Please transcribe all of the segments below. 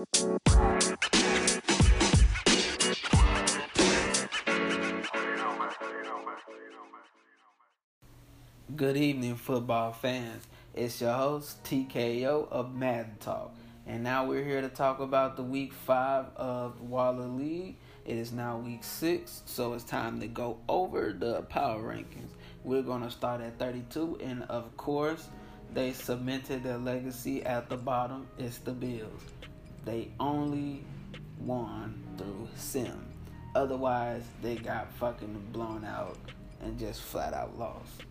Good evening, football fans. It's your host, TKO of Madden Talk. And now we're here to talk about the week five of Waller League. It is now week six, so it's time to go over the power rankings. We're going to start at 32, and of course, they cemented their legacy at the bottom. It's the Bills. They only won through sim. Otherwise, they got fucking blown out and just flat out lost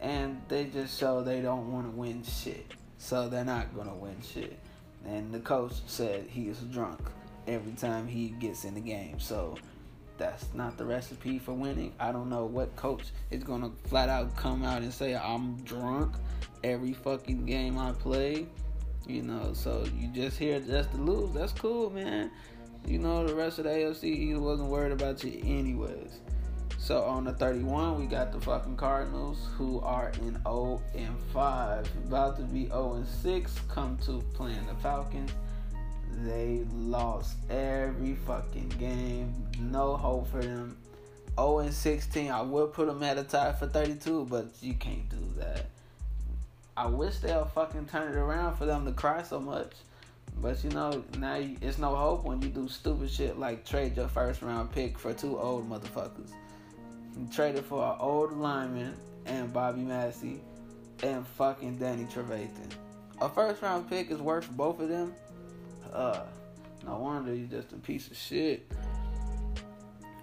and they just show they don't want to win shit. So they're not gonna win shit. And the coach said he is drunk every time he gets in the game. So that's not the recipe for winning. I don't know what coach is gonna flat out come out and say I'm drunk every fucking game I play. You know, so you just here just to lose. That's cool, man. You know the rest of the AFC he wasn't worried about you anyways. So on the 31, we got the fucking Cardinals who are in 0 and 5, about to be 0 and 6. Come to playing the Falcons. They lost every fucking game. No hope for them. 0 and 16. I would put them at a tie for 32, but you can't do that. I wish they'll fucking turn it around for them to cry so much. But you know, now it's no hope when you do stupid shit like trade your first round pick for two old motherfuckers. He traded for an old lineman and Bobby Massie and fucking Danny Trevathan. A first round pick is worth both of them. Uh, no wonder he's just a piece of shit.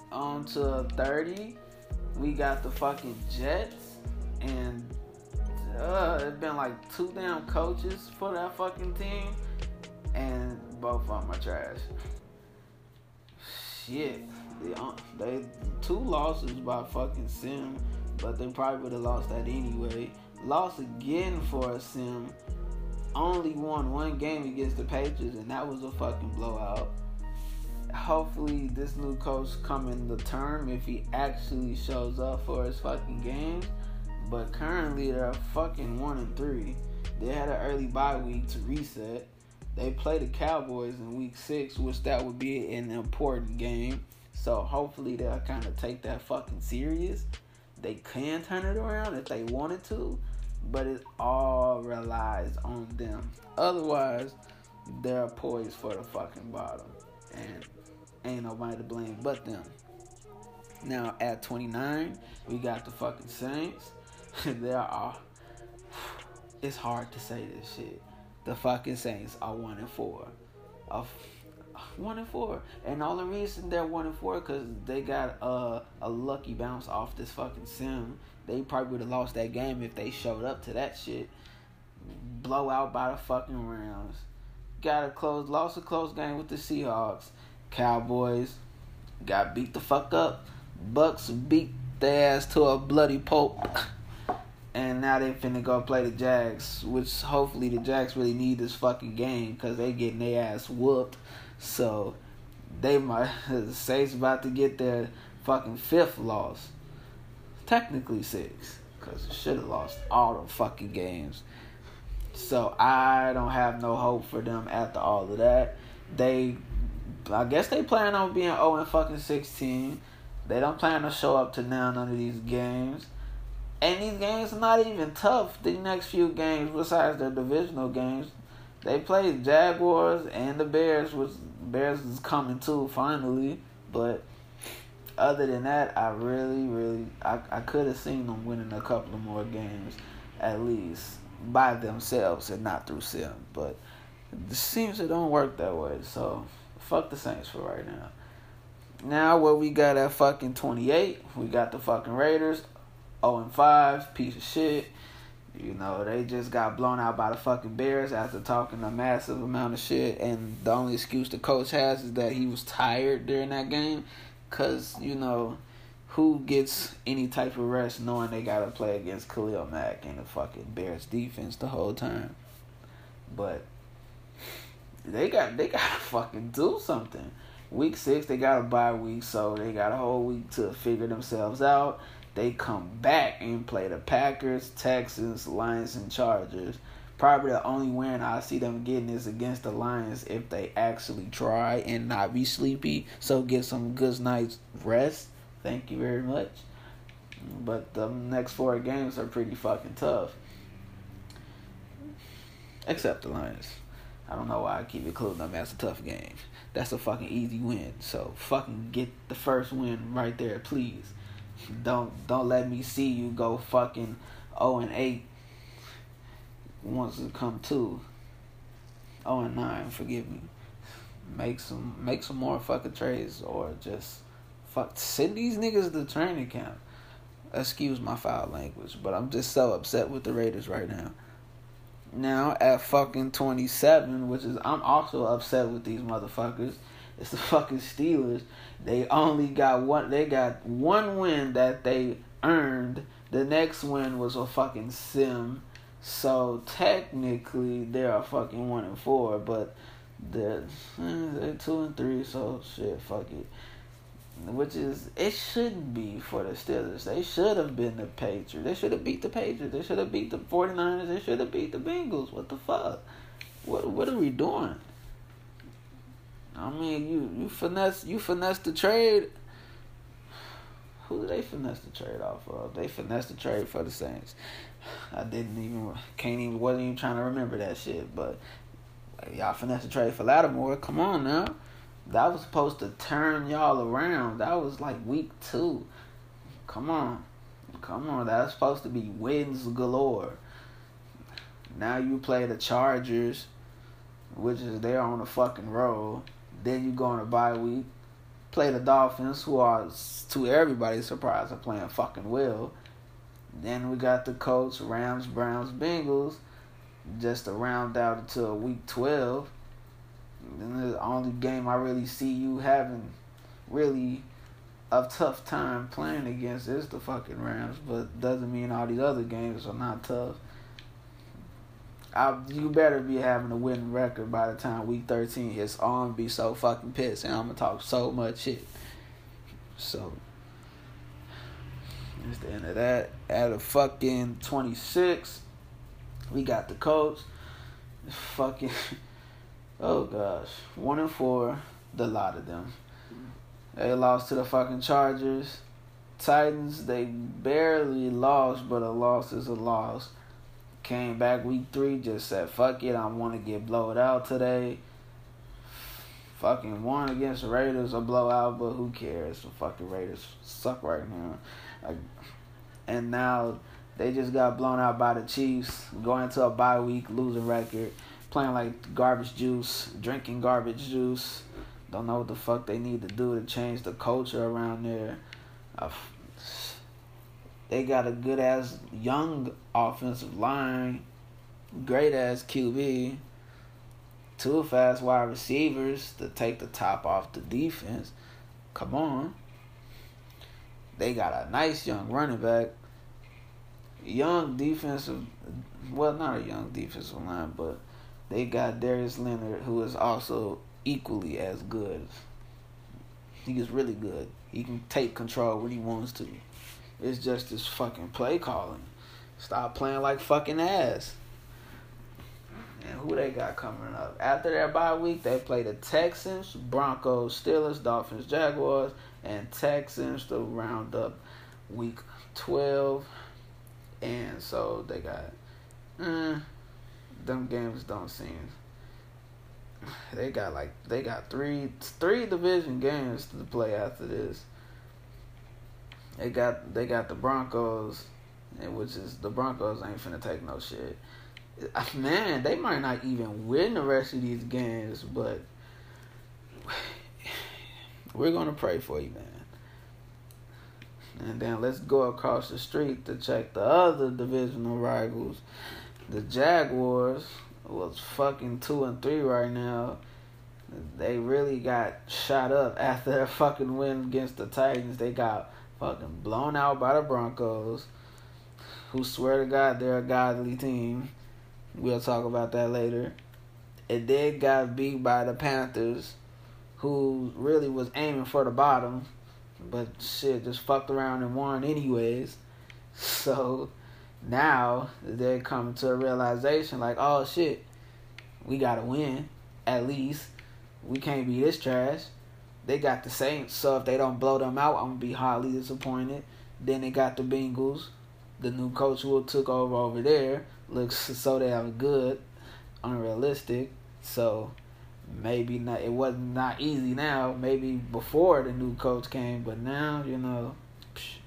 On to 30, we got the fucking Jets, and uh, it's been like two damn coaches for that fucking team, and both of them are trash. Shit. Uh, they, two losses by fucking Sim, but they probably would have lost that anyway. Lost again for a Sim. Only won one game against the Patriots, and that was a fucking blowout. Hopefully, this new coach come in the term if he actually shows up for his fucking games. But currently, they're fucking one and three. They had an early bye week to reset. They play the Cowboys in week six, which that would be an important game. So hopefully they'll kind of take that fucking serious. They can turn it around if they wanted to, but it all relies on them. Otherwise, they're poised for the fucking bottom, and ain't nobody to blame but them. Now at 29, we got the fucking Saints. there are. It's hard to say this shit. The fucking Saints are one and four. Of one and four, and all the reason they're one and four because they got a a lucky bounce off this fucking sim. They probably would have lost that game if they showed up to that shit. Blowout by the fucking rounds. Got a close, lost a close game with the Seahawks. Cowboys got beat the fuck up. Bucks beat their ass to a bloody pulp. And now they finna go play the Jags, which hopefully the Jags really need this fucking game because they getting their ass whooped. So they might Saints about to get their fucking fifth loss. Technically six, because they should have lost all the fucking games. So I don't have no hope for them after all of that. They, I guess they plan on being 0 and fucking 16. They don't plan to show up to now none of these games. And these games are not even tough. The next few games, besides the divisional games, they play Jaguars and the Bears, which Bears is coming too finally. But other than that, I really, really, I, I could have seen them winning a couple of more games at least by themselves and not through sim. But it seems it don't work that way. So fuck the Saints for right now. Now what we got at fucking twenty eight, we got the fucking Raiders, 0 and 5, piece of shit. You know, they just got blown out by the fucking Bears after talking a massive amount of shit. And the only excuse the coach has is that he was tired during that game. Because, you know, who gets any type of rest knowing they got to play against Khalil Mack and the fucking Bears defense the whole time? But they got they got to fucking do something. Week six, they got a bye week, so they got a whole week to figure themselves out. They come back and play the Packers, Texans, Lions, and Chargers. Probably the only win I see them getting is against the Lions if they actually try and not be sleepy. So get some good night's rest. Thank you very much. But the next four games are pretty fucking tough. Except the Lions. I don't know why I keep including them as a tough game. That's a fucking easy win. So fucking get the first win right there, please. Don't don't let me see you go fucking 0 and 8 wants to come to. 0 and 9, forgive me. Make some make some more fucking trades or just fuck send these niggas to training camp. Excuse my foul language, but I'm just so upset with the Raiders right now. Now at fucking 27, which is I'm also upset with these motherfuckers. It's the fucking Steelers. They only got one. They got one win that they earned. The next win was a fucking sim. So technically, they're a fucking one and four, but they're, eh, they're two and three. So shit, fuck it. Which is it should be for the Steelers. They should have been the Patriots. They should have beat the Patriots. They should have beat the 49ers. They should have beat the Bengals. What the fuck? What what are we doing? I mean, you you finesse you finesse the trade. Who did they finesse the trade off of? They finesse the trade for the Saints. I didn't even can't even wasn't even trying to remember that shit. But y'all finesse the trade for Lattimore. Come on now, that was supposed to turn y'all around. That was like week two. Come on, come on. That was supposed to be wins galore. Now you play the Chargers, which is they're on the fucking roll. Then you go on a bye week, play the Dolphins, who are to everybody's surprise are playing fucking well. Then we got the Colts, Rams, Browns, Bengals, just to round out until week twelve. And the only game I really see you having really a tough time playing against is the fucking Rams, but doesn't mean all these other games are not tough. I, you better be having a winning record by the time week 13 hits on be so fucking pissed and I'm gonna talk so much shit. So that's the end of that. At a fucking 26, we got the Colts. Fucking oh gosh. One and four, the lot of them. They lost to the fucking Chargers. Titans, they barely lost, but a loss is a loss. Came back week three, just said, fuck it, I want to get blowed out today. Fucking won against the Raiders, a blowout, but who cares? The fucking Raiders suck right now. Like, and now they just got blown out by the Chiefs, going to a bye week, losing record, playing like garbage juice, drinking garbage juice. Don't know what the fuck they need to do to change the culture around there. Uh, they got a good ass young offensive line, great ass QB, two fast wide receivers to take the top off the defense. Come on. They got a nice young running back, young defensive, well, not a young defensive line, but they got Darius Leonard, who is also equally as good. He is really good. He can take control when he wants to. It's just this fucking play calling. Stop playing like fucking ass. And who they got coming up? After their bye week, they play the Texans, Broncos, Steelers, Dolphins, Jaguars, and Texans to round up week 12. And so they got, eh, them games don't seem. They got like they got three three division games to play after this. They got they got the Broncos, which is the Broncos ain't finna take no shit. Uh, man, they might not even win the rest of these games, but we're gonna pray for you, man. And then let's go across the street to check the other divisional rivals. The Jaguars was fucking two and three right now. They really got shot up after their fucking win against the Titans. They got fucking blown out by the Broncos, who swear to God they're a godly team. We'll talk about that later. It then got beat by the Panthers, who really was aiming for the bottom, but shit just fucked around and won anyways. So now they're coming to a realization like, oh shit, we gotta win at least. We can't be this trash. They got the Saints, so if they don't blow them out, I'm gonna be highly disappointed. Then they got the Bengals. The new coach who took over over there looks so damn good, unrealistic. So maybe not. It wasn't not easy now. Maybe before the new coach came, but now you know, psh,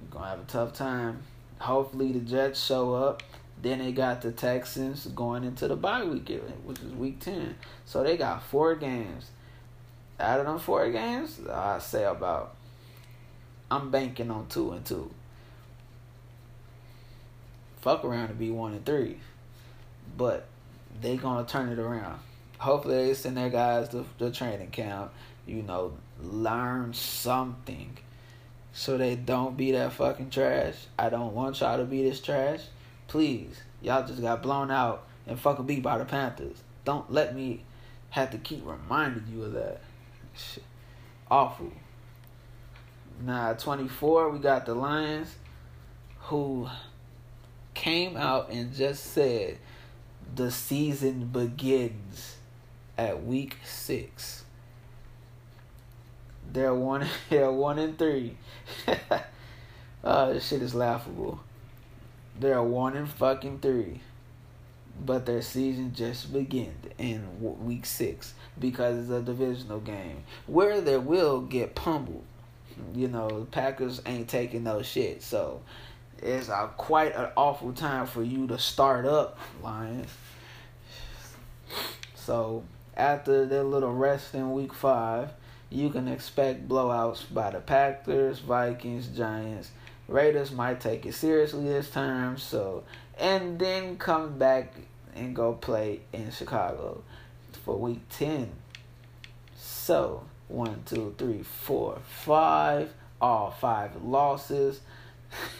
you're gonna have a tough time. Hopefully the Jets show up. Then they got the Texans going into the bye week, which is week ten. So they got four games. Out of them four games, I say about. I'm banking on two and two. Fuck around to be one and three, but they gonna turn it around. Hopefully they send their guys to the training camp. You know, learn something so they don't be that fucking trash. I don't want y'all to be this trash. Please, y'all just got blown out and fucking beat by the Panthers. Don't let me have to keep reminding you of that. Shit. Awful. Now, 24, we got the Lions who came out and just said the season begins at week six. They're one. They're one and three. oh, this shit is laughable. They're one and fucking three, but their season just began in week six because it's a divisional game where they will get pummeled. You know, Packers ain't taking no shit, so it's a, quite an awful time for you to start up, Lions. So after their little rest in week five, you can expect blowouts by the Packers, Vikings, Giants. Raiders might take it seriously this time, so and then come back and go play in Chicago for week 10. So, one, two, three, four, five, all five losses.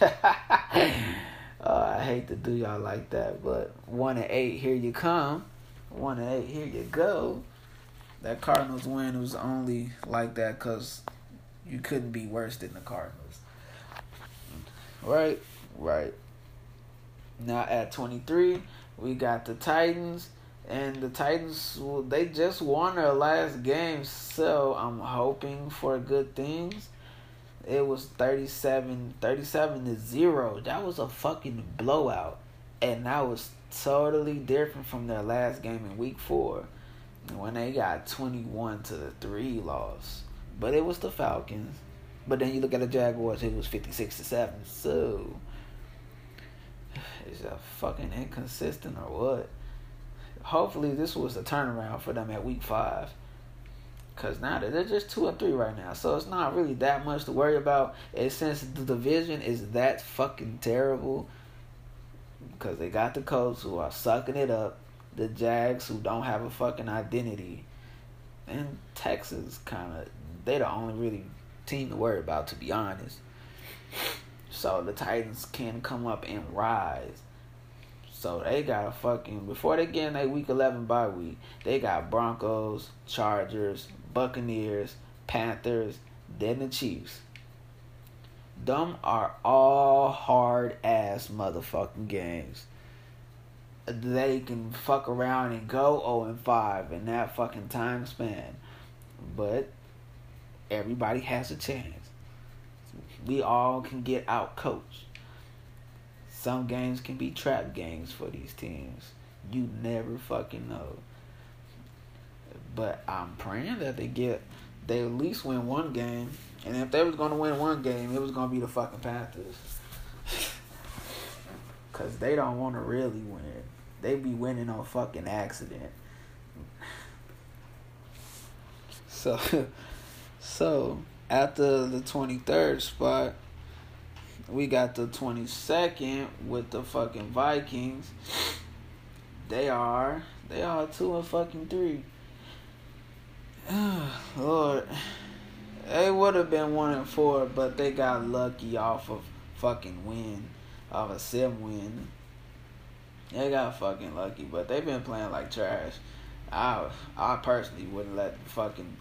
uh, I hate to do y'all like that, but one and eight, here you come. One and eight, here you go that Cardinals win was only like that because you couldn't be worse than the Cardinals. Right, right. Now at 23, we got the Titans. And the Titans, well, they just won their last game, so I'm hoping for good things. It was 37, 37 to 0. That was a fucking blowout. And that was totally different from their last game in week four when they got 21 to the 3 loss. But it was the Falcons. But then you look at the Jaguars, it was 56 to 7. So, is that fucking inconsistent or what? Hopefully, this was a turnaround for them at week 5. Because now they're just 2 and 3 right now. So, it's not really that much to worry about. And since the division is that fucking terrible, because they got the Colts who are sucking it up the Jags who don't have a fucking identity, and Texans kind of they the only really team to worry about to be honest. So the Titans can come up and rise. So they got a fucking before they get in a week eleven bye week, they got Broncos, Chargers, Buccaneers, Panthers, then the Chiefs. Them are all hard ass motherfucking games they can fuck around and go 0 and 5 in that fucking time span. But everybody has a chance. We all can get out coached. Some games can be trap games for these teams. You never fucking know. But I'm praying that they get they at least win one game. And if they was gonna win one game, it was gonna be the fucking Panthers. Cause they don't wanna really win they be winning on fucking accident. So, so after the twenty third spot, we got the twenty second with the fucking Vikings. They are they are two and fucking three. Lord, they would have been one and four, but they got lucky off of fucking win, off a sim win. They got fucking lucky, but they've been playing like trash. I I personally wouldn't let the fucking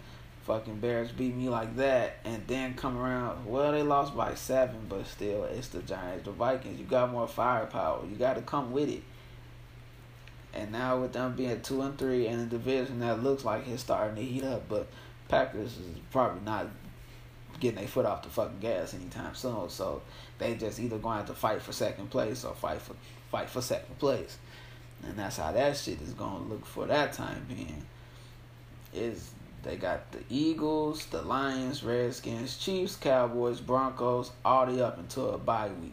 fucking Bears beat me like that, and then come around. Well, they lost by seven, but still, it's the Giants, the Vikings. You got more firepower. You got to come with it. And now with them being two and three in the division that looks like it's starting to heat up, but Packers is probably not getting their foot off the fucking gas anytime soon. So they just either going to fight for second place or fight for fight for second place. And that's how that shit is gonna look for that time being. Is they got the Eagles, the Lions, Redskins, Chiefs, Cowboys, Broncos, all the up until a bye week.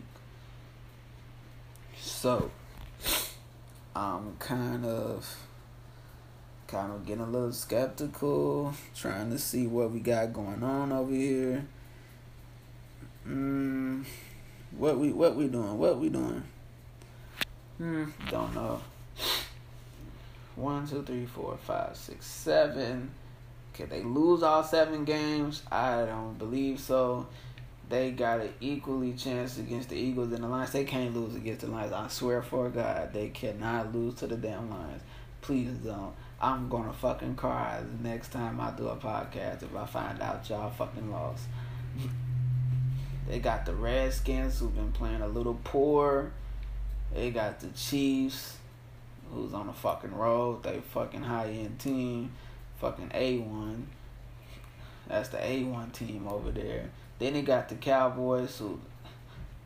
So I'm kind of kind of getting a little skeptical, trying to see what we got going on over here. Mm, what we what we doing? What we doing? Hmm, don't know. One, two, three, four, five, six, seven. Can they lose all seven games? I don't believe so. They got an equally chance against the Eagles and the Lions. They can't lose against the Lions. I swear for God, they cannot lose to the damn Lions. Please don't. I'm gonna fucking cry the next time I do a podcast if I find out y'all fucking lost. they got the Redskins who've been playing a little poor. They got the Chiefs who's on the fucking road. They fucking high end team. Fucking A1. That's the A1 team over there. Then they got the Cowboys who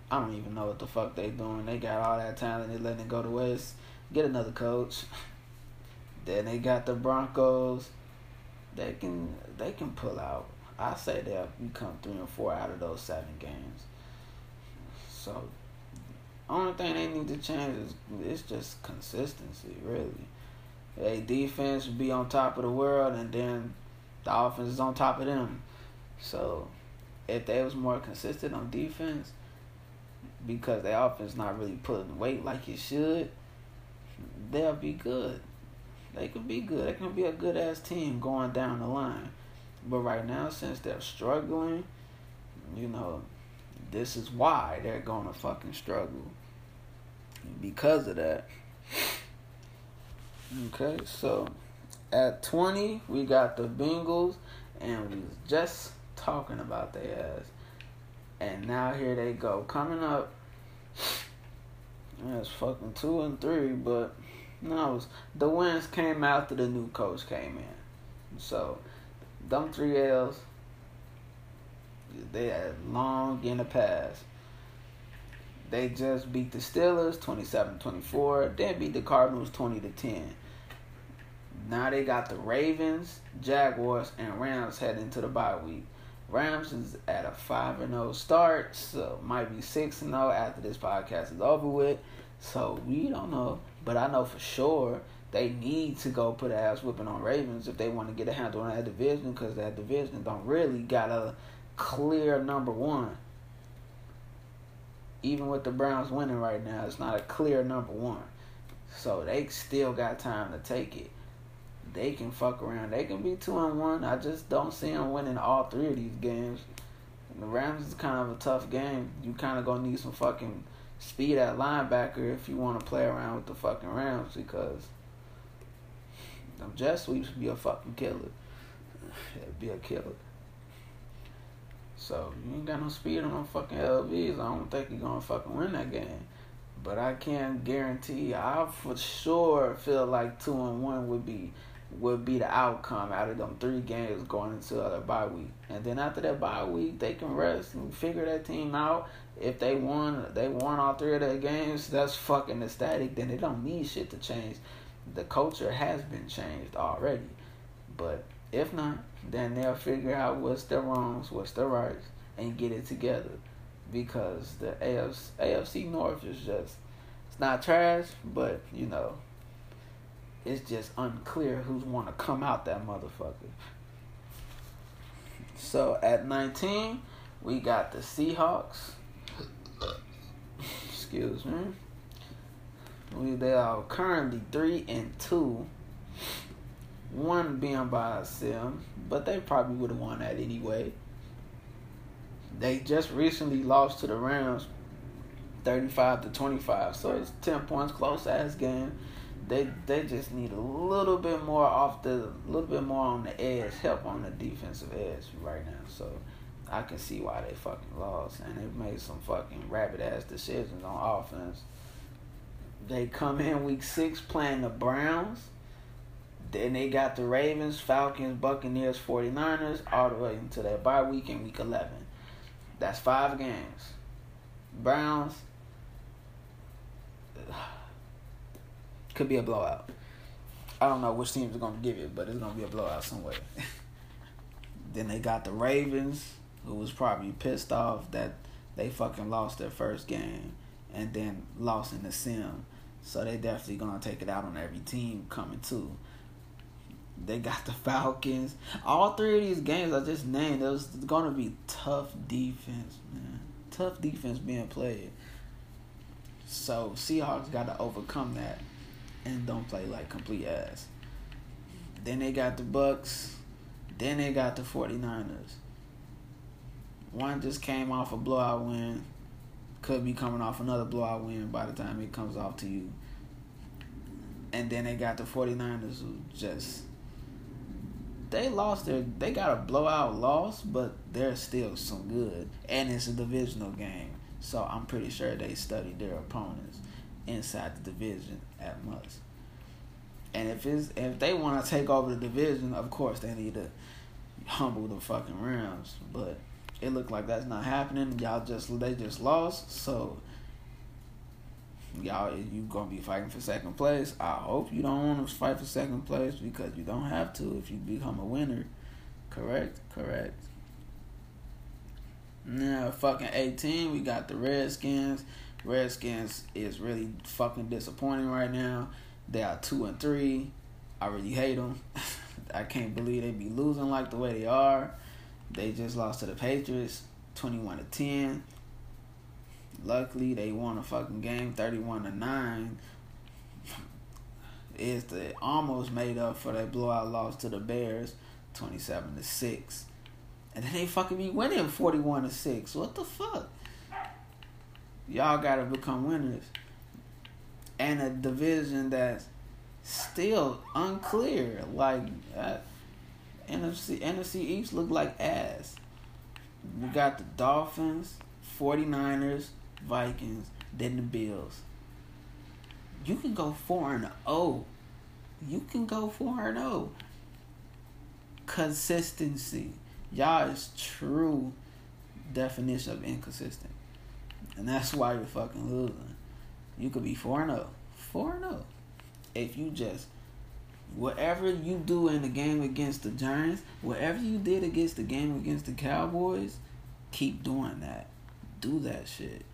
I don't even know what the fuck they doing. They got all that talent. They letting it go to waste. Get another coach. Then they got the Broncos. They can they can pull out. I say they'll become three and four out of those seven games. So only thing they need to change is it's just consistency, really. A defense be on top of the world, and then the offense is on top of them. So if they was more consistent on defense, because their offense not really putting weight like it should, they'll be good. They could be good. They can be a good ass team going down the line. But right now, since they're struggling, you know, this is why they're gonna fucking struggle. Because of that. Okay, so at 20, we got the Bengals, and we was just talking about their ass. And now here they go. Coming up, that's fucking two and three, but no, the wins came after the new coach came in. So, them three L's, they had long in the past. They just beat the Steelers 27-24, then beat the Cardinals 20 to 10. Now they got the Ravens, Jaguars, and Rams heading into the bye week. Rams is at a 5 and 0 start, so might be 6 and 0 after this podcast is over with. So we don't know. But I know for sure they need to go put ass whipping on Ravens if they want to get a handle on that division because that division don't really got a clear number one. Even with the Browns winning right now, it's not a clear number one. So they still got time to take it. They can fuck around. They can be two and one. I just don't see them winning all three of these games. The Rams is kind of a tough game. You kind of gonna need some fucking speed at linebacker if you want to play around with the fucking Rams because them jet sweeps be a fucking killer. It'd be a killer. So you ain't got no speed on them fucking LBs. I don't think you're gonna fucking win that game. But I can't guarantee I for sure feel like two and one would be would be the outcome out of them three games going into the bye week. And then after that bye week, they can rest and figure that team out. If they won, they won all three of their games. That's fucking ecstatic. Then they don't need shit to change. The culture has been changed already. But if not, then they'll figure out what's the wrongs, what's the rights, and get it together. Because the AFC, AFC North is just, it's not trash, but you know, it's just unclear who's want to come out that motherfucker. So at 19, we got the Seahawks. Excuse me. We they are currently three and two. One being by sim, but they probably would have won that anyway. They just recently lost to the Rams, thirty-five to twenty-five. So it's ten points close ass game. they they just need a little bit more off the little bit more on the edge, help on the defensive edge right now. So I can see why they fucking lost and they made some fucking rabbit ass decisions on offense. They come in week six playing the Browns. Then they got the Ravens, Falcons, Buccaneers, 49ers, all the way into their bye week in week 11. That's five games. Browns could be a blowout. I don't know which teams going to give it, but it's going to be a blowout somewhere. then they got the Ravens, who was probably pissed off that they fucking lost their first game and then lost in the sim. So they definitely going to take it out on every team coming too. They got the Falcons. All three of these games I just named, going to be tough defense, man. Tough defense being played. So Seahawks got to overcome that and don't play like complete ass. Then they got the Bucks. Then they got the 49ers. One just came off a blowout win. Could be coming off another blowout win by the time it comes off to you. And then they got the 49ers who just they lost their they got a blowout loss, but they're still some good. And it's a divisional game. So I'm pretty sure they studied their opponents inside the division at must. And if it's if they want to take over the division, of course they need to humble the fucking Rams. But it looked like that's not happening. Y'all just they just lost, so y'all you gonna be fighting for second place. I hope you don't want to fight for second place because you don't have to if you become a winner. Correct, correct. Now, fucking 18, we got the Redskins. Redskins is really fucking disappointing right now. They are two and three. I really hate them. I can't believe they be losing like the way they are. They just lost to the Patriots, twenty-one to ten. Luckily, they won a fucking game, thirty-one to nine. Is the almost made up for that blowout loss to the Bears, twenty-seven to six. And then they fucking be winning forty-one to six. What the fuck? Y'all gotta become winners. And a division that's still unclear. Like uh, NFC NFC East look like ass. We got the Dolphins, 49ers, Vikings, then the Bills. You can go 4 and 0. You can go 4 and 0. Consistency. Y'all is true definition of inconsistent. And that's why you're fucking losing. You could be 4 and 0. 4 0. If you just, whatever you do in the game against the Giants, whatever you did against the game against the Cowboys, keep doing that. Do that shit.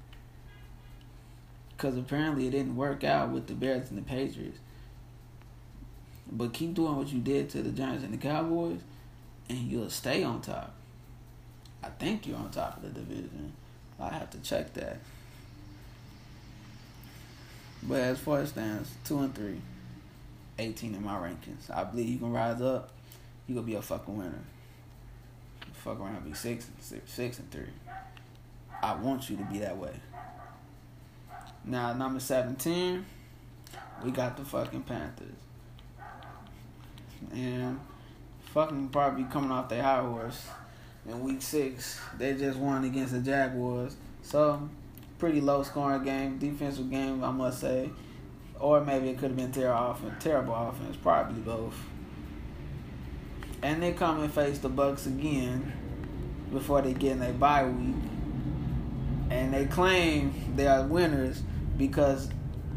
Because apparently it didn't work out with the Bears and the Patriots. But keep doing what you did to the Giants and the Cowboys, and you'll stay on top. I think you're on top of the division. I have to check that. But as far as stands, two and three, 18 in my rankings. I believe you can rise up. You gonna be a fucking winner. Fuck around, be six, six, six and three. I want you to be that way. Now number seventeen, we got the fucking Panthers, and fucking probably coming off their high horse in week six. They just won against the Jaguars. So, pretty low scoring game, defensive game, I must say. Or maybe it could have been terrible offense, terrible offense, probably both. And they come and face the Bucks again before they get in their bye week. And they claim they are winners because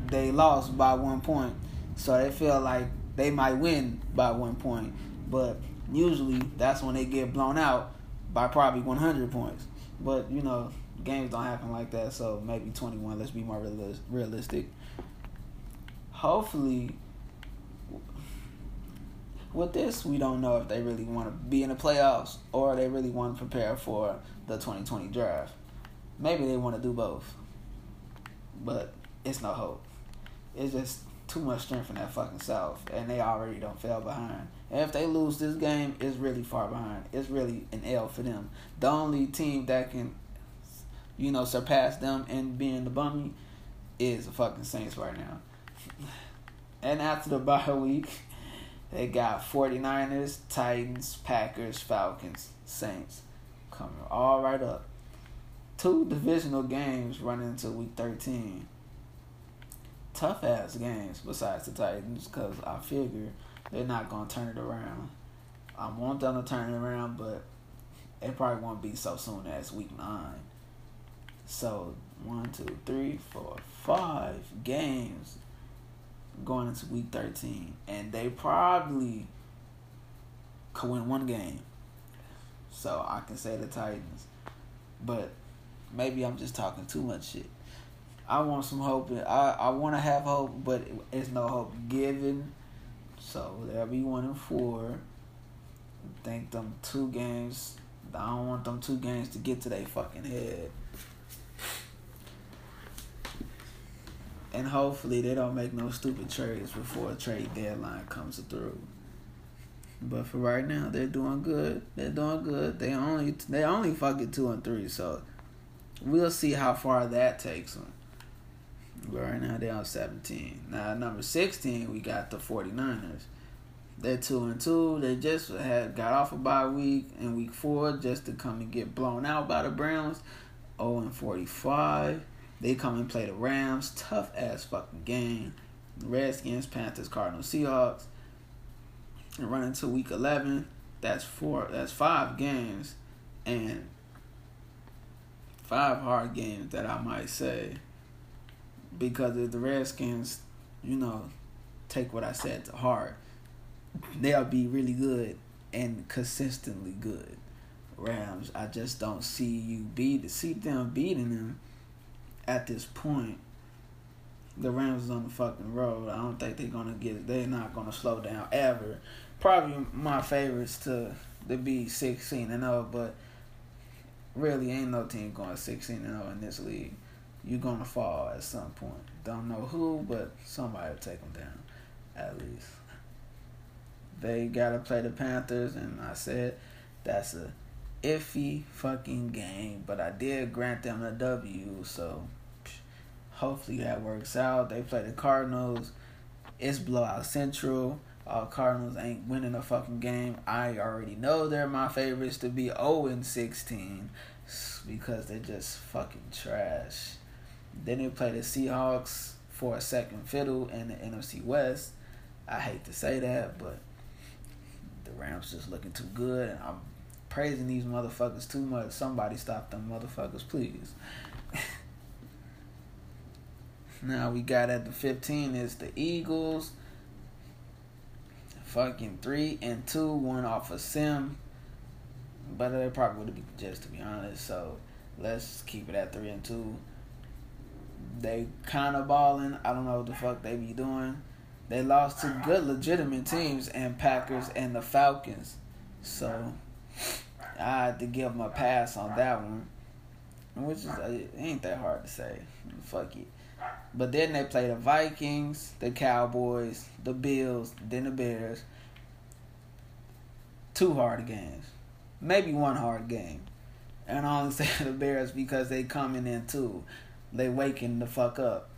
they lost by one point. So they feel like they might win by one point. But usually that's when they get blown out by probably 100 points. But you know, games don't happen like that. So maybe 21. Let's be more realistic. Hopefully, with this, we don't know if they really want to be in the playoffs or they really want to prepare for the 2020 draft. Maybe they want to do both. But it's no hope. It's just too much strength in that fucking South, and they already don't fell behind. And if they lose this game, it's really far behind. It's really an L for them. The only team that can, you know, surpass them and being the bummy is the fucking Saints right now. And after the bye week, they got 49ers, Titans, Packers, Falcons, Saints coming all right up. Two divisional games running into week 13. Tough ass games besides the Titans because I figure they're not going to turn it around. I want them to turn it around, but it probably won't be so soon as week nine. So one, two, three, four, five games going into week thirteen, and they probably could win one game. So I can say the Titans, but maybe I'm just talking too much shit. I want some hope. I I want to have hope, but it's no hope given. So they'll be one and four. I think them two games I don't want them two games to get to their fucking head. And hopefully they don't make no stupid trades before a trade deadline comes through. But for right now, they're doing good. They're doing good. They only they only fucking two and three, so we'll see how far that takes them. Right now they're on 17. Now number 16, we got the 49ers. They're two and two. They just had got off a bye week in week four just to come and get blown out by the Browns. 0 and 45. They come and play the Rams. Tough ass fucking game. Redskins, Panthers, Cardinals, Seahawks. And run into week 11. That's four. That's five games, and five hard games that I might say. Because if the Redskins, you know, take what I said to heart they'll be really good and consistently good. Rams, I just don't see you beat see them beating them at this point. The Rams is on the fucking road. I don't think they're gonna get. They're not gonna slow down ever. Probably my favorites to to be sixteen and zero, oh, but really ain't no team going sixteen and zero oh in this league. You're gonna fall at some point. Don't know who, but somebody will take them down, at least they gotta play the Panthers, and I said that's a iffy fucking game, but I did grant them a W, so hopefully that works out. They play the Cardinals. It's blowout central. Uh, Cardinals ain't winning a fucking game. I already know they're my favorites to be 0 and 16 because they're just fucking trash. Then they play the Seahawks for a second fiddle in the NFC West. I hate to say that, but the Rams just looking too good, and I'm praising these motherfuckers too much. Somebody stop them motherfuckers, please. now we got at the 15 is the Eagles. Fucking three and two, one off a sim. But they probably would be just to be honest. So let's keep it at three and two. They kind of balling. I don't know what the fuck they be doing. They lost to good legitimate teams and Packers and the Falcons. So I had to give them a pass on that one. Which is uh, ain't that hard to say. Fuck it. But then they play the Vikings, the Cowboys, the Bills, then the Bears. Two hard games. Maybe one hard game. And I only say the Bears because they coming in too. They waking the fuck up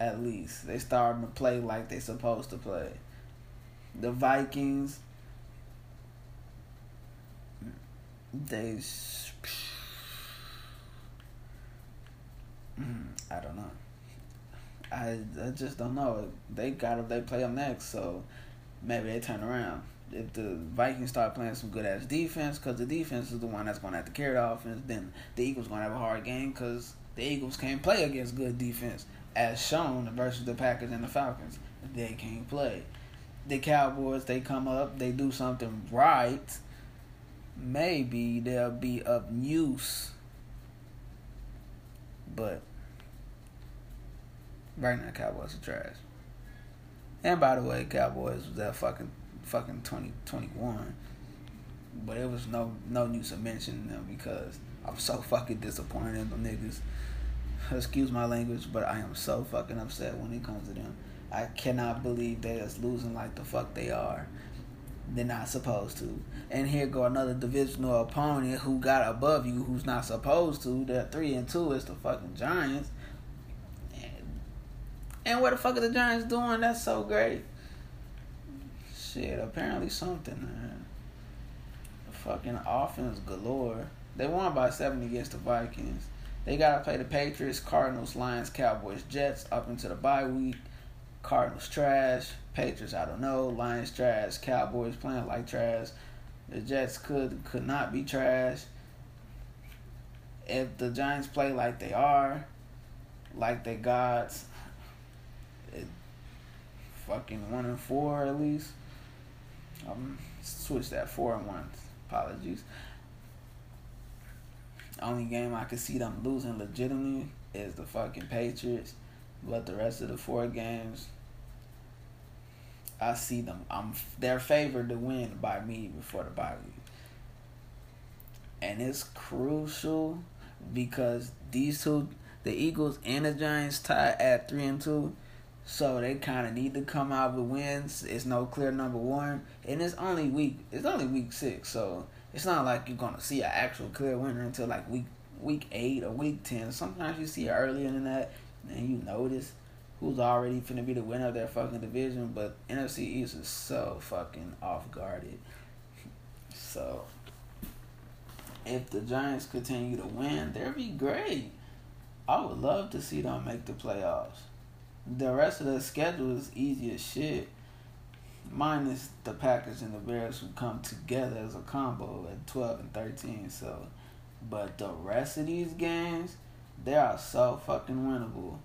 at least. They starting to play like they supposed to play. The Vikings, they, mm, I don't know. I I just don't know. They got they play them next, so maybe they turn around. If the Vikings start playing some good ass defense, because the defense is the one that's going to have to carry the offense, then the Eagles going to have a hard game because the Eagles can't play against good defense as shown versus the Packers and the Falcons. They can't play. The Cowboys, they come up, they do something right. Maybe they'll be of use. But right now, Cowboys are trash. And by the way, Cowboys was that fucking fucking twenty twenty one. But it was no no use of mentioning them because I'm so fucking disappointed in them niggas excuse my language, but I am so fucking upset when it comes to them. I cannot believe they is losing like the fuck they are. They're not supposed to. And here go another divisional opponent who got above you who's not supposed to. They're three and two is the fucking Giants. And what the fuck are the Giants doing? That's so great. Shit, apparently something, man. Fucking offense galore. They won by 70 against the Vikings. They got to play the Patriots, Cardinals, Lions, Cowboys, Jets up into the bye week. Cardinals trash. Patriots, I don't know. Lions trash. Cowboys playing like trash. The Jets could could not be trash. If the Giants play like they are, like they gods, fucking one and four at least. Um, switch that four and one. Apologies. Only game I could see them losing legitimately is the fucking Patriots. But the rest of the four games, I see them. I'm they're favored to win by me before the bye week, and it's crucial because these two, the Eagles and the Giants, tie at three and two. So they kind of need to come out with wins. It's no clear number one, and it's only week. It's only week six, so it's not like you're gonna see an actual clear winner until like week week eight or week ten. Sometimes you see it earlier than that, and you notice who's already finna be the winner of their fucking division. But NFC East is so fucking off guarded. So if the Giants continue to win, they'd be great. I would love to see them make the playoffs. The rest of the schedule is easy as shit. Minus the Packers and the Bears who come together as a combo at twelve and thirteen. So but the rest of these games, they are so fucking winnable.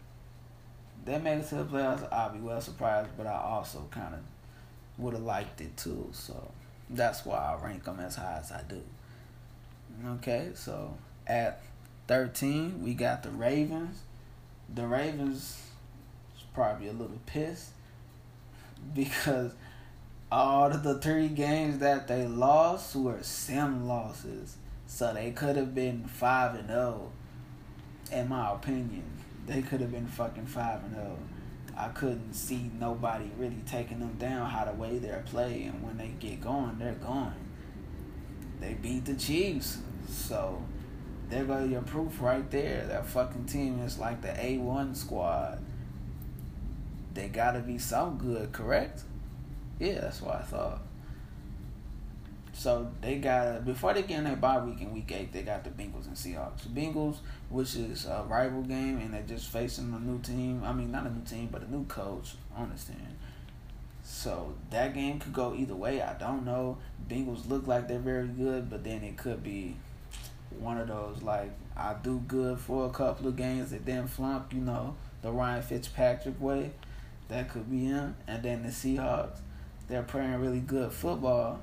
They make it to the playoffs, I'll be well surprised, but I also kind of would have liked it too. So that's why I rank them as high as I do. Okay, so at 13, we got the Ravens. The Ravens probably a little pissed because all of the three games that they lost were sim losses. So they could have been 5 and 0, in my opinion. They could have been fucking 5 and 0. I couldn't see nobody really taking them down how the way they're playing. And when they get going, they're going. They beat the Chiefs. So there go your proof right there. That fucking team is like the A1 squad. They gotta be some good, correct? Yeah, that's what I thought. So they got before they get in their bye week in week eight, they got the Bengals and Seahawks. Bengals, which is a rival game, and they're just facing a new team. I mean, not a new team, but a new coach. Understand? So that game could go either way. I don't know. Bengals look like they're very good, but then it could be one of those like I do good for a couple of games and then flunk. You know, the Ryan Fitzpatrick way. That could be him. And then the Seahawks, they're playing really good football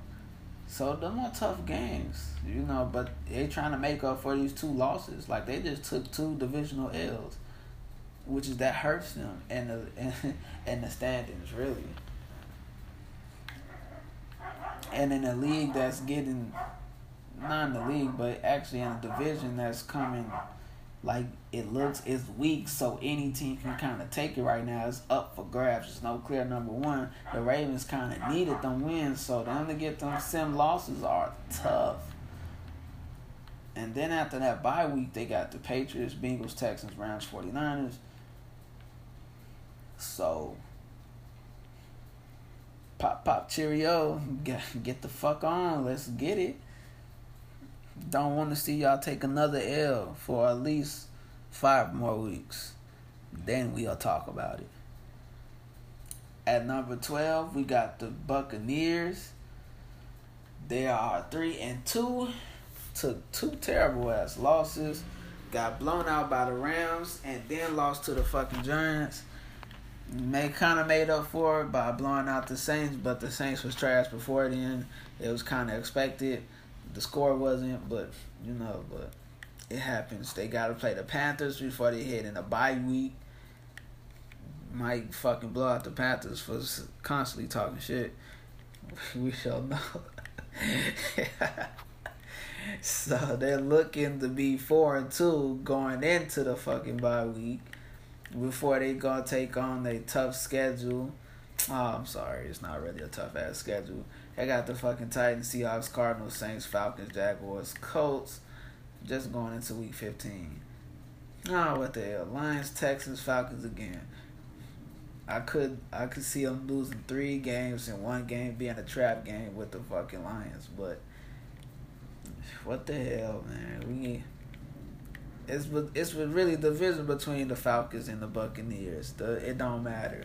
so them are tough games, you know. But they trying to make up for these two losses. Like they just took two divisional L's, which is that hurts them and the and the standings really. And in a league that's getting, not in the league, but actually in a division that's coming like it looks it's weak, so any team can kind of take it right now. It's up for grabs. There's no clear number one. The Ravens kind of needed them wins, so them to get them sim losses are tough. And then after that bye week, they got the Patriots, Bengals, Texans, Rams, 49ers. So, pop, pop, cheerio. Get, get the fuck on. Let's get it. Don't want to see y'all take another L for at least five more weeks. Then we'll talk about it. At number 12, we got the Buccaneers. They are 3 and 2. Took two terrible ass losses. Got blown out by the Rams and then lost to the fucking Giants. May kind of made up for it by blowing out the Saints, but the Saints was trash before then. It was kind of expected the score wasn't, but you know, but it happens. They got to play the Panthers before they hit in a bye week. Might fucking blow out the Panthers for constantly talking shit. We shall know. so they're looking to be four and two going into the fucking bye week before they gonna take on a tough schedule. Oh, I'm sorry, it's not really a tough ass schedule. I got the fucking Titans, Seahawks, Cardinals, Saints, Falcons, Jaguars, Colts. Just going into week 15. Oh, what the hell? Lions, Texans, Falcons again. I could I could see them losing three games and one game being a trap game with the fucking Lions, but what the hell, man? We it's it's really the division between the Falcons and the Buccaneers. The it don't matter,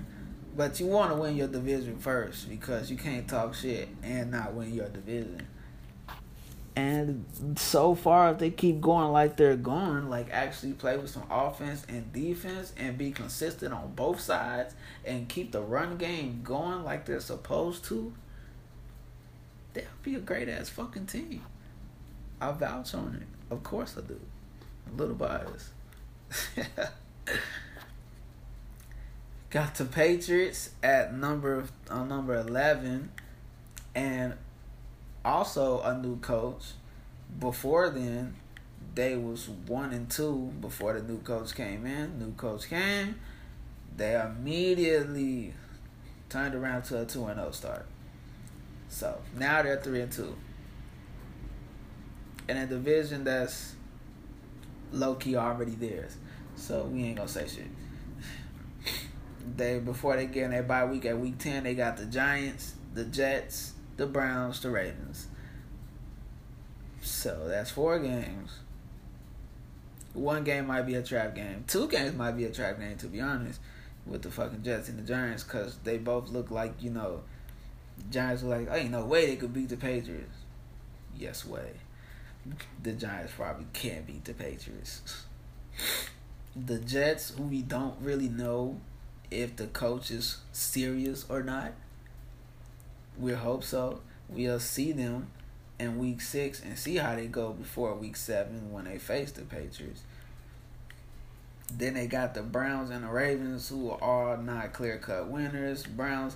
but you want to win your division first because you can't talk shit and not win your division. And so far, if they keep going like they're going, like actually play with some offense and defense and be consistent on both sides and keep the run game going like they're supposed to, they'll be a great ass fucking team. I vouch on it. Of course I do. A little biased. Got the Patriots at number on number eleven, and also a new coach. Before then, they was one and two before the new coach came in. New coach came, they immediately turned around to a two and zero oh start. So now they're three and two. In a division that's low key already theirs. So we ain't gonna say shit. They before they get in their bye week at week ten, they got the Giants, the Jets, the Browns, the Ravens. So that's four games. One game might be a trap game. Two games might be a trap game, to be honest, with the fucking Jets and the Giants, because they both look like, you know, Giants like, oh, ain't no way they could beat the Patriots. Yes, way. The Giants probably can't beat the Patriots. The Jets, who we don't really know if the coach is serious or not, we hope so. We'll see them in week six and see how they go before week seven when they face the Patriots. Then they got the Browns and the Ravens who are not clear cut winners. Browns,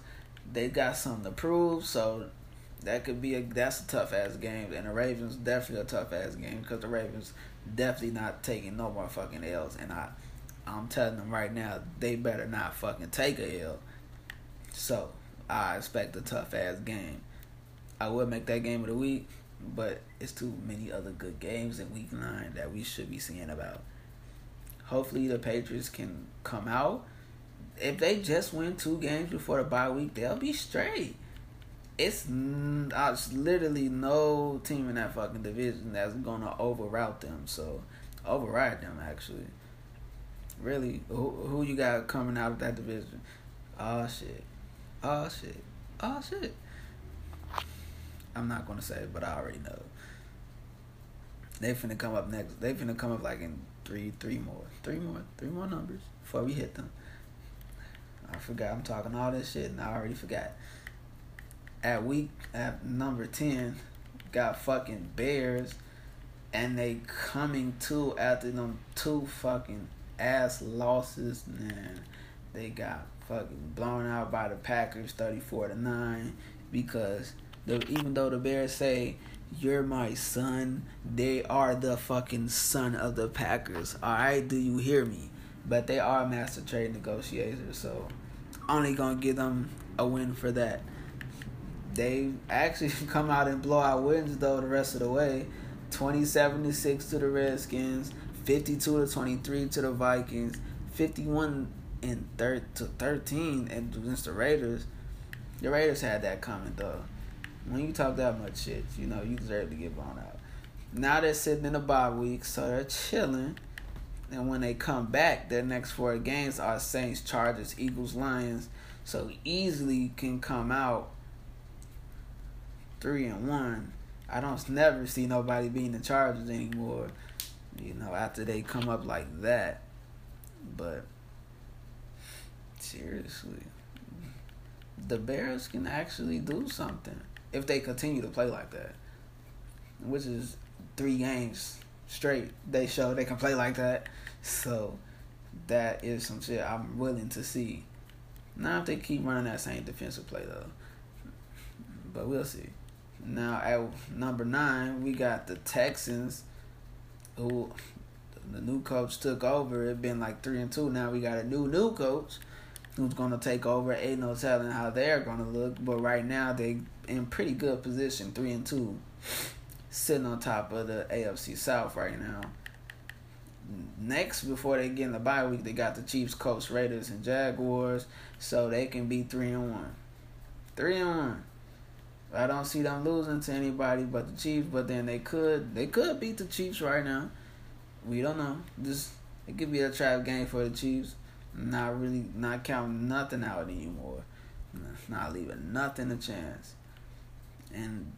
they got something to prove, so that could be a that's a tough ass game. And the Ravens definitely a tough ass game because the Ravens definitely not taking no more fucking L's. And I, I'm telling them right now, they better not fucking take a L. So I expect a tough ass game. I would make that game of the week, but it's too many other good games in week nine that we should be seeing about. Hopefully the Patriots can come out. If they just win two games before the bye week, they'll be straight. It's uh, literally no team in that fucking division that's gonna overroute them. So override them actually. Really, who who you got coming out of that division? Oh shit. Oh shit. Oh shit. I'm not gonna say, but I already know. They finna come up next. They finna come up like in three, three more, three more, three more numbers before we hit them. I forgot. I'm talking all this shit, and I already forgot. At week at number ten, got fucking Bears, and they coming to after them two fucking ass losses. Man, they got fucking blown out by the Packers, thirty four to nine, because the, even though the Bears say you're my son, they are the fucking son of the Packers. All right, do you hear me? But they are master trade negotiators, so only gonna give them a win for that. They actually come out and blow out wins though the rest of the way. 27 to 6 to the Redskins, 52 to 23 to the Vikings, 51 and thir- to 13 against the Raiders. The Raiders had that coming though when you talk that much shit, you know, you deserve to get blown out. Now they're sitting in the bye week, so they're chilling. And when they come back, their next four games are Saints, Chargers, Eagles, Lions. So easily can come out three and one. I don't never see nobody being the Chargers anymore. You know, after they come up like that. But seriously, the Bears can actually do something if they continue to play like that, which is three games straight, they show they can play like that. So that is some shit I'm willing to see. Now if they keep running that same defensive play though, but we'll see. Now at number nine, we got the Texans, who the new coach took over. It been like three and two. Now we got a new new coach who's gonna take over. Ain't no telling how they're gonna look, but right now they in pretty good position, three and two, sitting on top of the AFC South right now. next before they get in the bye week, they got the Chiefs, Colts, Raiders, and Jaguars, so they can be three and one. Three and one. I don't see them losing to anybody but the Chiefs, but then they could they could beat the Chiefs right now. We don't know. This it could be a trap game for the Chiefs. Not really not counting nothing out anymore. Not leaving nothing a chance. And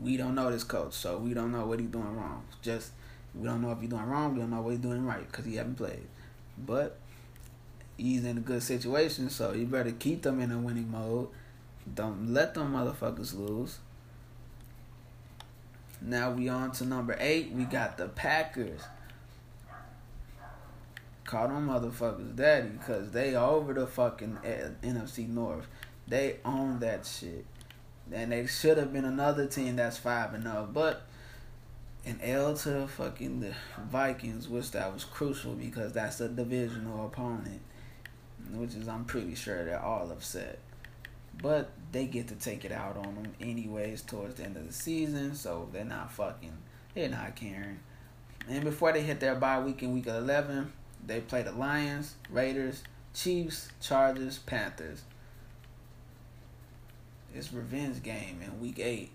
we don't know this coach, so we don't know what he's doing wrong. Just we don't know if he's doing wrong. We don't know what he's doing right because he haven't played. But he's in a good situation, so you better keep them in a winning mode. Don't let them motherfuckers lose. Now we on to number eight. We got the Packers. Call them motherfuckers daddy because they over the fucking eh, NFC North. They own that shit. And they should have been another team that's 5 and 0. But an L to fucking the Vikings, which that was crucial because that's a divisional opponent, which is I'm pretty sure they're all upset. But they get to take it out on them anyways towards the end of the season, so they're not fucking, they're not caring. And before they hit their bye week in week 11, they play the Lions, Raiders, Chiefs, Chargers, Panthers. It's revenge game in week eight.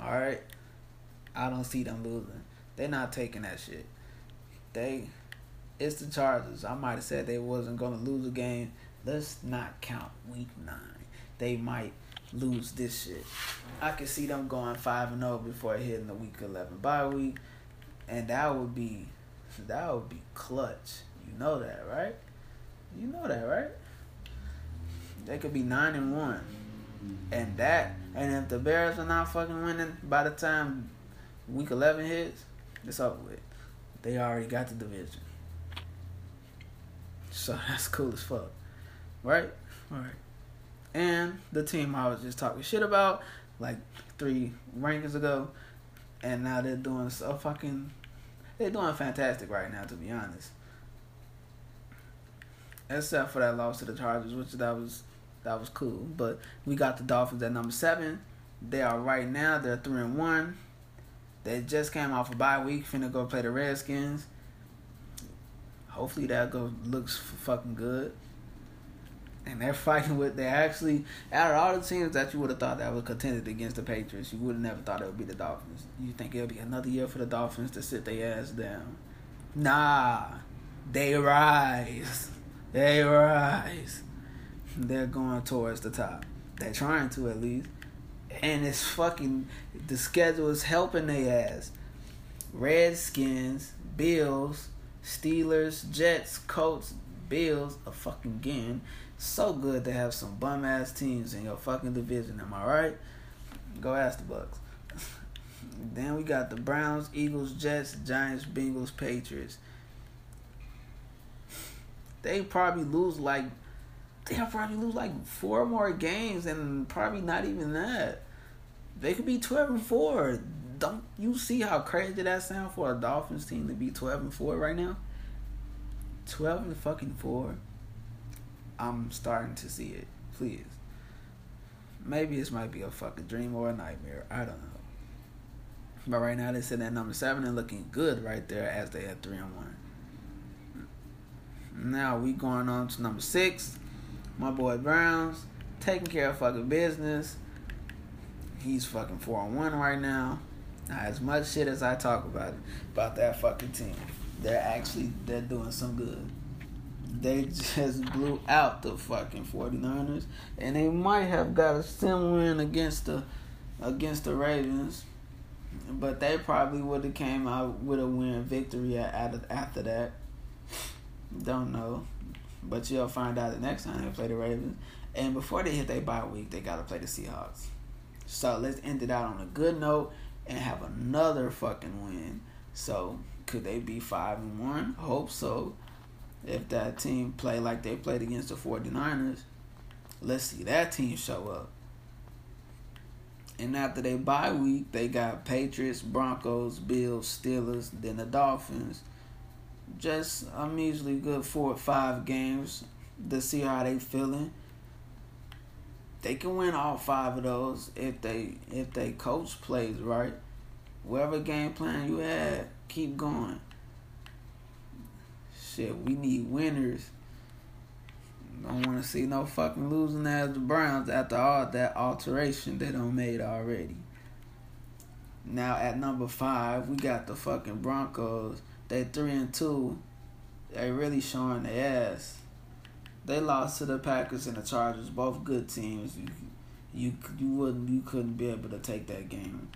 All right. I don't see them losing. They're not taking that shit. They, it's the Chargers. I might have said they wasn't gonna lose a game. Let's not count week nine. They might lose this shit. I can see them going five and zero oh before hitting the week eleven bye week, and that would be, that would be clutch. You know that, right? You know that, right? They could be nine and one, and that, and if the Bears are not fucking winning by the time week 11 hits, it's over with. They already got the division. So that's cool as fuck. Right? Alright. And the team I was just talking shit about like three rankings ago, and now they're doing so fucking. They're doing fantastic right now, to be honest. Except for that loss to the Chargers, which that was that was cool. But we got the Dolphins at number seven. They are right now. They're three and one. They just came off a bye week, finna go play the Redskins. Hopefully that go looks fucking good. And they're fighting with they actually out of all the teams that you would have thought that would contended against the Patriots, you would have never thought it would be the Dolphins. You think it'll be another year for the Dolphins to sit their ass down? Nah, they rise, they rise. They're going towards the top. They're trying to at least and it's fucking the schedule is helping their ass. Redskins, Bills, Steelers, Jets, Colts, Bills, a fucking game. So good to have some bum ass teams in your fucking division. Am I right? Go ask the Bucs. then we got the Browns, Eagles, Jets, Giants, Bengals, Patriots. They probably lose like they'll probably lose like four more games and probably not even that. They could be twelve and four. Don't you see how crazy that sound for a Dolphins team to be twelve and four right now? Twelve and fucking four. I'm starting to see it. Please. Maybe this might be a fucking dream or a nightmare. I don't know. But right now they're sitting at number seven and looking good right there as they had three and one. Now we going on to number six. My boy Browns taking care of fucking business. He's fucking four on one right now. Now, as much shit as I talk about it, about that fucking team, they're actually they're doing some good. They just blew out the fucking 49ers, and they might have got a similar win against the against the Ravens, but they probably would have came out with a win victory at, after that. Don't know. But you'll find out the next time they play the Ravens. And before they hit their bye week, they got to play the Seahawks. So let's end it out on a good note and have another fucking win. So could they be 5 and 1? Hope so. If that team play like they played against the 49ers, let's see that team show up. And after they bye week, they got Patriots, Broncos, Bills, Steelers, then the Dolphins just I'm usually good four or five games to see how they feeling. They can win all five of those if they if they coach plays right. Whatever game plan you had, keep going. Shit, we need winners. Don't want to see no fucking losing as the Browns after all that alteration they don't made already. Now at number five, we got the fucking Broncos. They three and two. They really showing their ass. They lost to the Packers and the Chargers, both good teams. You, you, you wouldn't, you couldn't be able to take that game.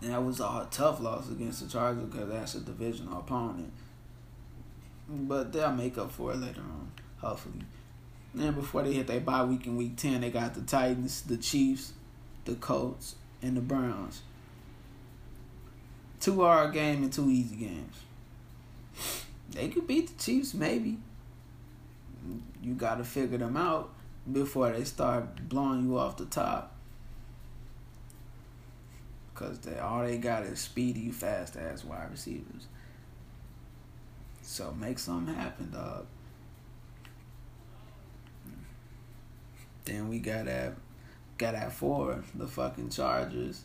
And that was a tough loss against the Chargers because that's a divisional opponent. But they'll make up for it later on, hopefully. Then before they hit their bye week in week 10, they got the Titans, the Chiefs, the Colts, and the Browns. Two hard game and two easy games. They could beat the Chiefs, maybe. You got to figure them out before they start blowing you off the top. Cause they all they got is speedy, fast ass wide receivers. So make something happen, dog. Then we got at got at four, the fucking Chargers.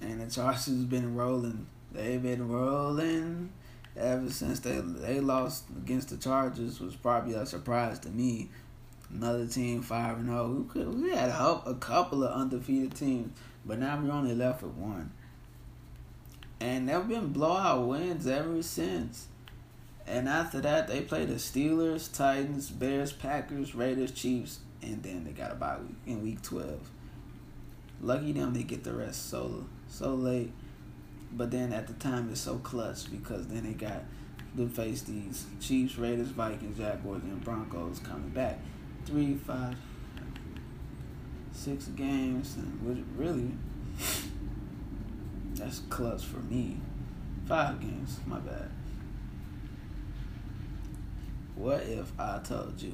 And the Chargers been rolling. They've been rolling ever since they they lost against the Chargers was probably a surprise to me. Another team five and zero. Oh. We could we had a, a couple of undefeated teams, but now we're only left with one. And there have been blowout wins ever since. And after that, they play the Steelers, Titans, Bears, Packers, Raiders, Chiefs, and then they got a bye week in week twelve. Lucky them, they get the rest so so late. But then at the time, it's so clutch because then they got to face these Chiefs, Raiders, Vikings, Jaguars, and Broncos coming back. Three, five, six games, and really, that's clutch for me. Five games, my bad. What if I told you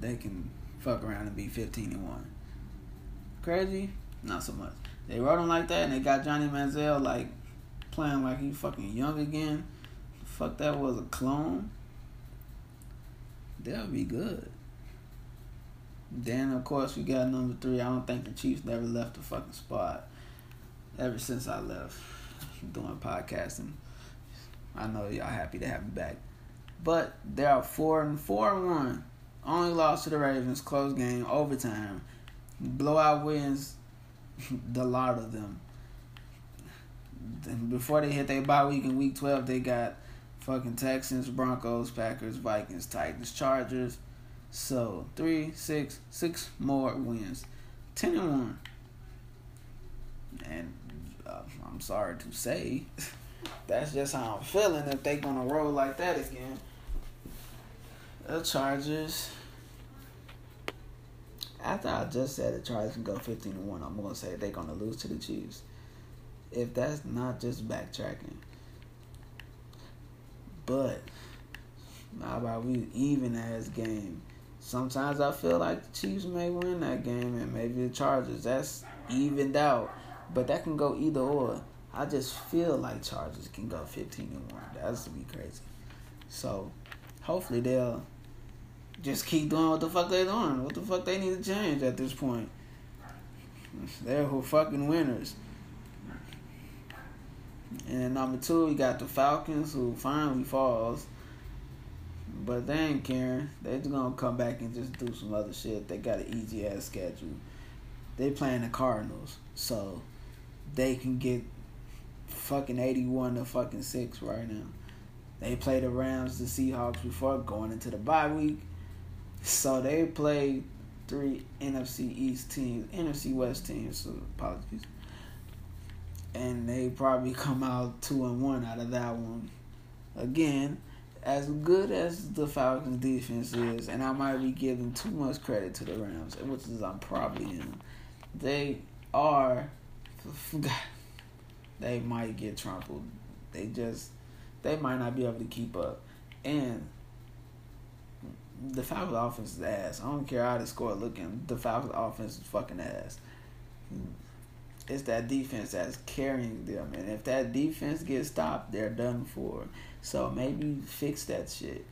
they can fuck around and be 15 and 1? Crazy? Not so much. They wrote him like that, and they got Johnny Manziel like playing like he fucking young again. Fuck, that was a clone. They'll be good. Then of course we got number three. I don't think the Chiefs never left the fucking spot. Ever since I left doing podcasting, I know y'all happy to have me back. But they are four and four and one. Only lost to the Ravens, close game, overtime. Blowout wins the lot of them. Before they hit their bye week in week 12, they got fucking Texans, Broncos, Packers, Vikings, Titans, Chargers. So, three, six, six more wins. 10 and 1. And uh, I'm sorry to say, that's just how I'm feeling if they gonna roll like that again. The Chargers after I just said the Chargers can go fifteen to one, I'm gonna say they're gonna lose to the Chiefs. If that's not just backtracking, but how about we even as game? Sometimes I feel like the Chiefs may win that game, and maybe the Chargers. That's evened out, but that can go either or. I just feel like Chargers can go fifteen and one. That's be crazy. So hopefully they'll just keep doing what the fuck they're doing. What the fuck they need to change at this point? They're who fucking winners. And number two, we got the Falcons who finally falls. But they ain't caring. They just gonna come back and just do some other shit. They got an easy ass schedule. They playing the Cardinals, so they can get fucking eighty one to fucking six right now. They play the Rams, the Seahawks before going into the bye week. So they played three NFC East teams, NFC West teams. So apologies. And they probably come out two and one out of that one. Again, as good as the Falcons defense is, and I might be giving too much credit to the Rams, which is I'm probably in. They are. They might get trampled. They just. They might not be able to keep up. And the Falcons offense is ass. I don't care how the score looking. The Falcons offense is fucking ass. It's that defense that's carrying them, and if that defense gets stopped, they're done for. So maybe fix that shit.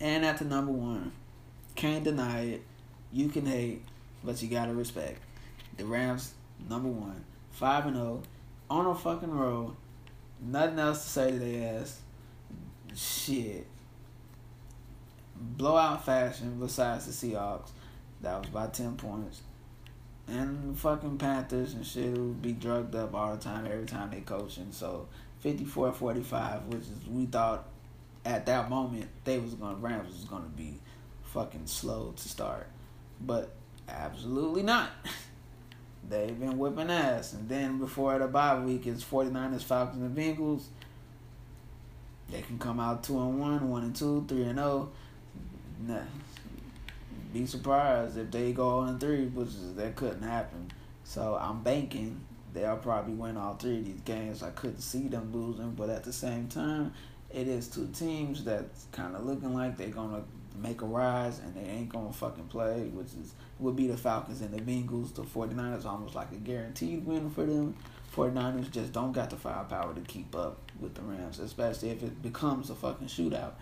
And at the number one, can't deny it. You can hate, but you gotta respect. The Rams number one, five and zero, oh, on a fucking roll. Nothing else to say to their ass. Shit. Blowout fashion besides the Seahawks. That was by 10 points. And fucking Panthers and shit would be drugged up all the time, every time they coaching. So 54 45, which is, we thought at that moment, they was to, Rams was to be fucking slow to start. But absolutely not. They've been whipping ass. And then before the bye week, it's 49ers, Falcons, and Bengals. They can come out 2 and 1, 1 and 2, 3 and 0. Nah. Be surprised if they go on 3, which is, that couldn't happen. So I'm banking they'll probably win all three of these games. I couldn't see them losing, but at the same time, it is two teams that's kind of looking like they're gonna make a rise and they ain't gonna fucking play, which is would be the Falcons and the Bengals. The 49ers almost like a guaranteed win for them. 49ers just don't got the firepower to keep up with the Rams, especially if it becomes a fucking shootout.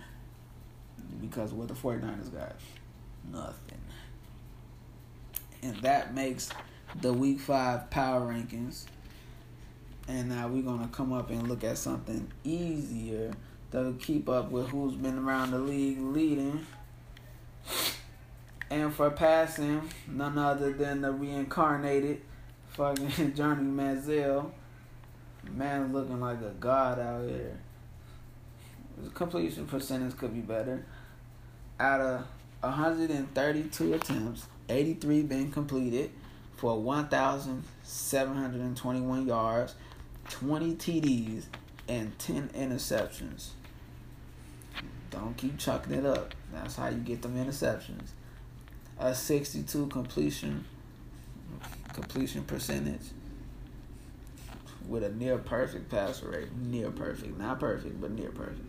Because what the 49ers got? Nothing. And that makes the week five power rankings. And now we're gonna come up and look at something easier that'll keep up with who's been around the league leading. And for passing, none other than the reincarnated fucking Johnny Manziel. Man looking like a god out here. The completion percentage could be better. Out of 132 attempts, 83 been completed for 1,721 yards, 20 TDs, and 10 interceptions. Don't keep chucking it up. That's how you get them interceptions. A 62 completion completion percentage with a near perfect passer rate. Near perfect. Not perfect, but near perfect.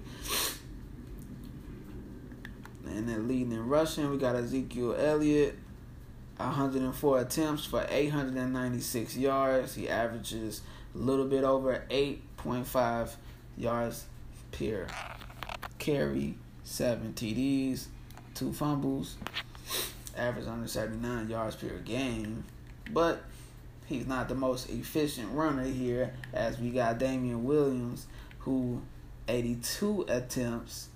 And then leading in rushing, we got Ezekiel Elliott, 104 attempts for 896 yards. He averages a little bit over 8.5 yards per carry, seven TDs, two fumbles, average under 79 yards per game. But he's not the most efficient runner here, as we got Damien Williams, who 82 attempts,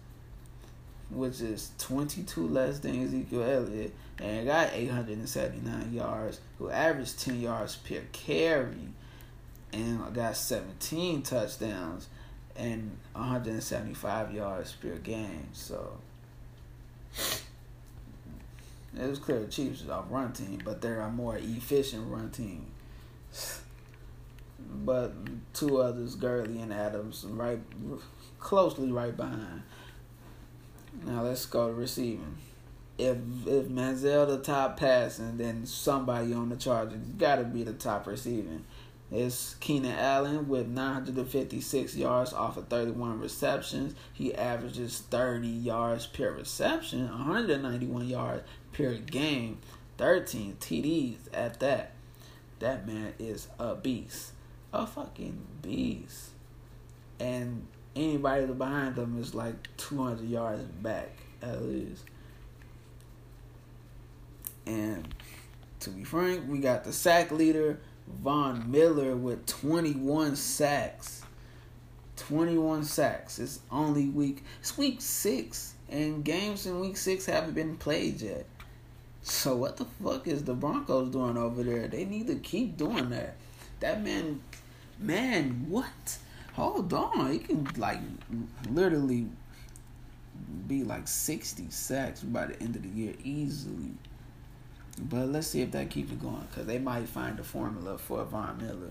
which is 22 less than Ezekiel Elliott, and got 879 yards, who averaged 10 yards per carry, and got 17 touchdowns and 175 yards per game. So it was clear the Chiefs are a run team, but they're a more efficient run team. But two others, Gurley and Adams, right closely right behind. Now let's go to receiving if if Manziel the top passing, then somebody on the Chargers got to be the top receiving. It's Keenan Allen with 956 yards off of 31 receptions. He averages 30 yards per reception, 191 yards per game, 13 TDs at that. That man is a beast. A fucking beast. And anybody behind him is like 200 yards back at least. And to be frank, we got the sack leader, Von Miller, with 21 sacks. 21 sacks. It's only week. It's week six, and games in week six haven't been played yet. So what the fuck is the Broncos doing over there? They need to keep doing that. That man, man, what? Hold on, he can like literally be like 60 sacks by the end of the year easily. But let's see if that keeps it going because they might find a formula for Von Miller,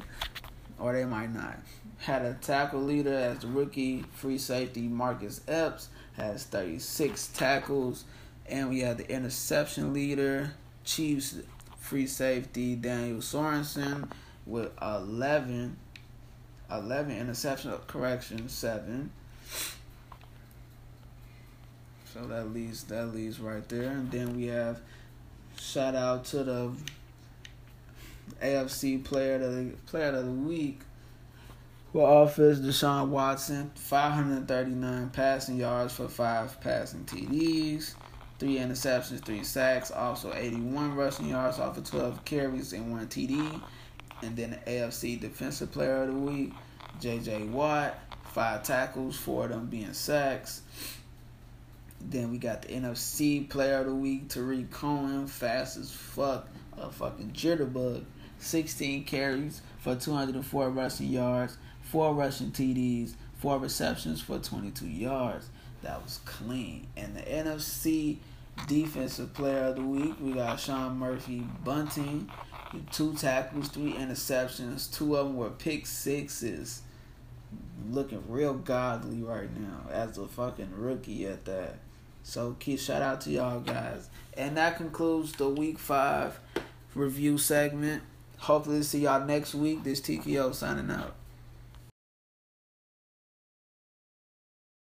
or they might not. Had a tackle leader as the rookie free safety Marcus Epps has 36 tackles, and we have the interception leader Chiefs free safety Daniel Sorensen with 11 11 interception uh, correction 7 so that leaves that leaves right there. And then we have Shout out to the AFC player of the player of the week. For offense, Deshaun Watson, 539 passing yards for five passing TDs, three interceptions, three sacks, also 81 rushing yards off of 12 carries and one TD. And then the AFC Defensive Player of the Week, J.J. Watt, five tackles, four of them being sacks. Then we got the NFC Player of the Week, Tarik Cohen, fast as fuck, a fucking jitterbug. 16 carries for 204 rushing yards, four rushing TDs, four receptions for 22 yards. That was clean. And the NFC Defensive Player of the Week, we got Sean Murphy Bunting, two tackles, three interceptions. Two of them were pick sixes. Looking real godly right now as a fucking rookie at that. So keep shout out to y'all guys. And that concludes the week five review segment. Hopefully see y'all next week. This TKO signing out.